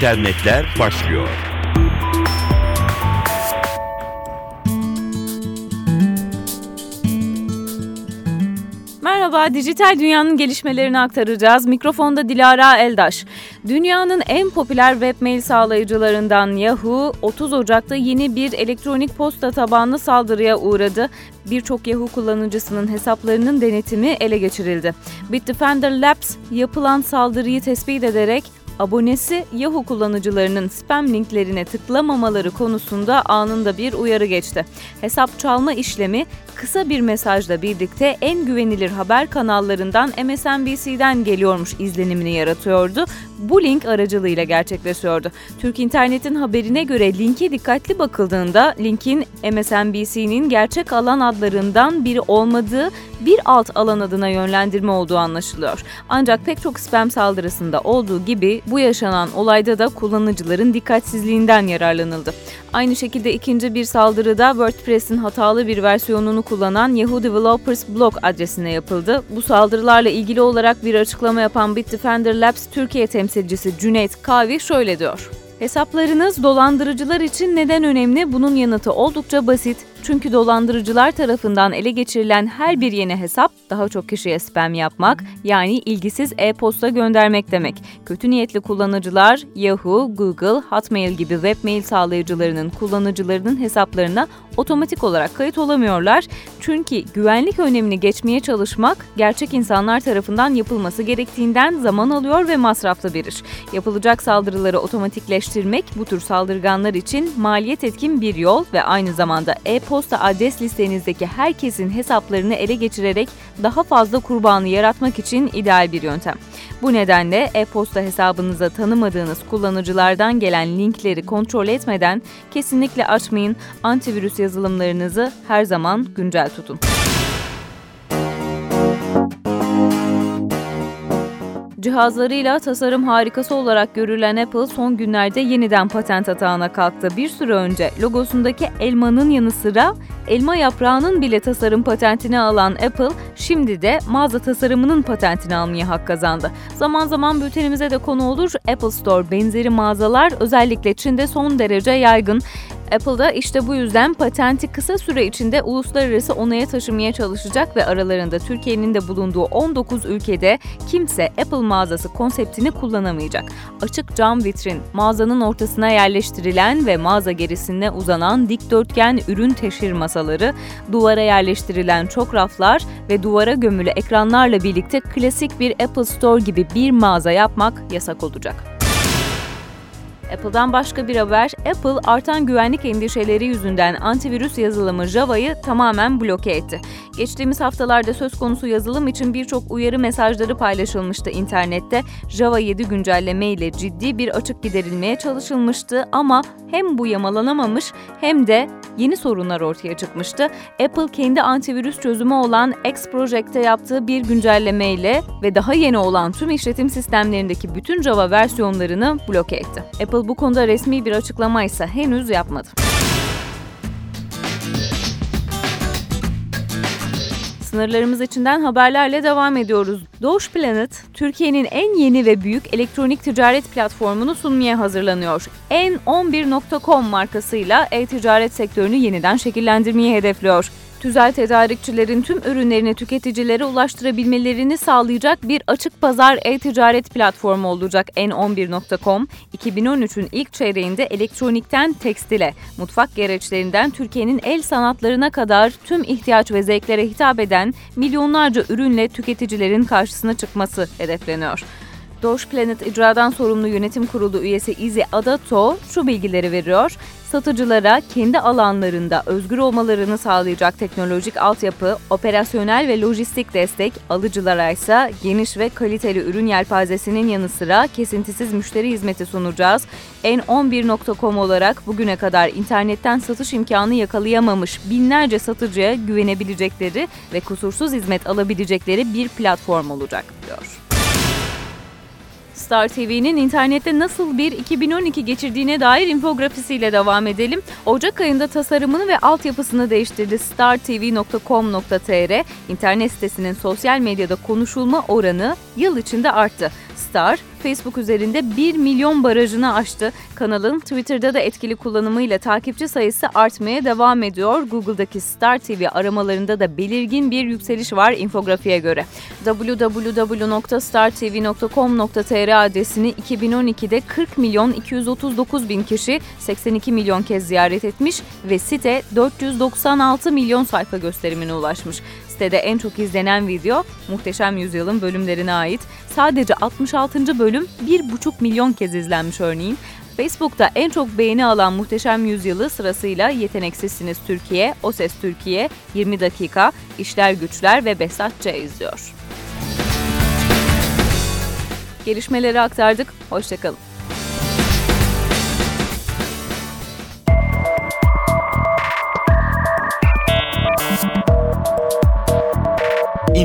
internetler başlıyor. Merhaba, dijital dünyanın gelişmelerini aktaracağız. Mikrofonda Dilara Eldaş. Dünyanın en popüler webmail sağlayıcılarından Yahoo, 30 Ocak'ta yeni bir elektronik posta tabanlı saldırıya uğradı. Birçok Yahoo kullanıcısının hesaplarının denetimi ele geçirildi. Bitdefender Labs yapılan saldırıyı tespit ederek abonesi Yahoo kullanıcılarının spam linklerine tıklamamaları konusunda anında bir uyarı geçti. Hesap çalma işlemi kısa bir mesajla birlikte en güvenilir haber kanallarından MSNBC'den geliyormuş izlenimini yaratıyordu. Bu link aracılığıyla gerçekleşiyordu. Türk İnternet'in haberine göre linke dikkatli bakıldığında linkin MSNBC'nin gerçek alan adlarından biri olmadığı bir alt alan adına yönlendirme olduğu anlaşılıyor. Ancak pek çok spam saldırısında olduğu gibi bu yaşanan olayda da kullanıcıların dikkatsizliğinden yararlanıldı. Aynı şekilde ikinci bir saldırıda WordPress'in hatalı bir versiyonunu kullanan Yahoo Developers blog adresine yapıldı. Bu saldırılarla ilgili olarak bir açıklama yapan Bitdefender Labs Türkiye temsilcisi Cüneyt Kavi şöyle diyor. Hesaplarınız dolandırıcılar için neden önemli? Bunun yanıtı oldukça basit. Çünkü dolandırıcılar tarafından ele geçirilen her bir yeni hesap daha çok kişiye spam yapmak yani ilgisiz e-posta göndermek demek. Kötü niyetli kullanıcılar Yahoo, Google, Hotmail gibi webmail sağlayıcılarının kullanıcılarının hesaplarına otomatik olarak kayıt olamıyorlar. Çünkü güvenlik önemini geçmeye çalışmak gerçek insanlar tarafından yapılması gerektiğinden zaman alıyor ve masraflı bir iş. Yapılacak saldırıları otomatikleştirmek bu tür saldırganlar için maliyet etkin bir yol ve aynı zamanda e e-posta adres listenizdeki herkesin hesaplarını ele geçirerek daha fazla kurbanı yaratmak için ideal bir yöntem. Bu nedenle e-posta hesabınıza tanımadığınız kullanıcılardan gelen linkleri kontrol etmeden kesinlikle açmayın. Antivirüs yazılımlarınızı her zaman güncel tutun. Cihazlarıyla tasarım harikası olarak görülen Apple son günlerde yeniden patent atağına kalktı. Bir süre önce logosundaki elmanın yanı sıra elma yaprağının bile tasarım patentini alan Apple şimdi de mağaza tasarımının patentini almaya hak kazandı. Zaman zaman bültenimize de konu olur Apple Store benzeri mağazalar özellikle Çin'de son derece yaygın. Apple da işte bu yüzden patenti kısa süre içinde uluslararası onaya taşımaya çalışacak ve aralarında Türkiye'nin de bulunduğu 19 ülkede kimse Apple mağazası konseptini kullanamayacak. Açık cam vitrin, mağazanın ortasına yerleştirilen ve mağaza gerisine uzanan dikdörtgen ürün teşhir masaları, duvara yerleştirilen çok raflar ve duvara gömülü ekranlarla birlikte klasik bir Apple Store gibi bir mağaza yapmak yasak olacak. Apple'dan başka bir haber, Apple artan güvenlik endişeleri yüzünden antivirüs yazılımı Java'yı tamamen bloke etti. Geçtiğimiz haftalarda söz konusu yazılım için birçok uyarı mesajları paylaşılmıştı internette. Java 7 güncelleme ile ciddi bir açık giderilmeye çalışılmıştı ama hem bu yamalanamamış hem de yeni sorunlar ortaya çıkmıştı. Apple kendi antivirüs çözümü olan X Project'te yaptığı bir güncelleme ile ve daha yeni olan tüm işletim sistemlerindeki bütün Java versiyonlarını bloke etti. Apple bu konuda resmi bir açıklama ise henüz yapmadı. Sınırlarımız içinden haberlerle devam ediyoruz. Doğuş Planet, Türkiye'nin en yeni ve büyük elektronik ticaret platformunu sunmaya hazırlanıyor. N11.com markasıyla e-ticaret sektörünü yeniden şekillendirmeyi hedefliyor tüzel tedarikçilerin tüm ürünlerini tüketicilere ulaştırabilmelerini sağlayacak bir açık pazar e-ticaret platformu olacak N11.com. 2013'ün ilk çeyreğinde elektronikten tekstile, mutfak gereçlerinden Türkiye'nin el sanatlarına kadar tüm ihtiyaç ve zevklere hitap eden milyonlarca ürünle tüketicilerin karşısına çıkması hedefleniyor. Doge Planet icradan sorumlu yönetim kurulu üyesi Izzy Adato şu bilgileri veriyor. Satıcılara kendi alanlarında özgür olmalarını sağlayacak teknolojik altyapı, operasyonel ve lojistik destek, alıcılara ise geniş ve kaliteli ürün yelpazesinin yanı sıra kesintisiz müşteri hizmeti sunacağız. N11.com olarak bugüne kadar internetten satış imkanı yakalayamamış binlerce satıcıya güvenebilecekleri ve kusursuz hizmet alabilecekleri bir platform olacak diyor. Star TV'nin internette nasıl bir 2012 geçirdiğine dair infografisiyle devam edelim. Ocak ayında tasarımını ve altyapısını değiştirdi. startv.com.tr internet sitesinin sosyal medyada konuşulma oranı yıl içinde arttı. Star, Facebook üzerinde 1 milyon barajını aştı. Kanalın Twitter'da da etkili kullanımıyla takipçi sayısı artmaya devam ediyor. Google'daki Star TV aramalarında da belirgin bir yükseliş var infografiye göre. www.startv.com.tr adresini 2012'de 40 milyon 239 bin kişi 82 milyon kez ziyaret etmiş ve site 496 milyon sayfa gösterimine ulaşmış. Sitede en çok izlenen video Muhteşem Yüzyıl'ın bölümlerine ait. Sadece 66. bölüm 1,5 milyon kez izlenmiş örneğin. Facebook'ta en çok beğeni alan Muhteşem Yüzyılı sırasıyla Yeteneksizsiniz Türkiye, O Ses Türkiye, 20 dakika, İşler Güçler ve Besatça izliyor. Gelişmeleri aktardık, hoşçakalın.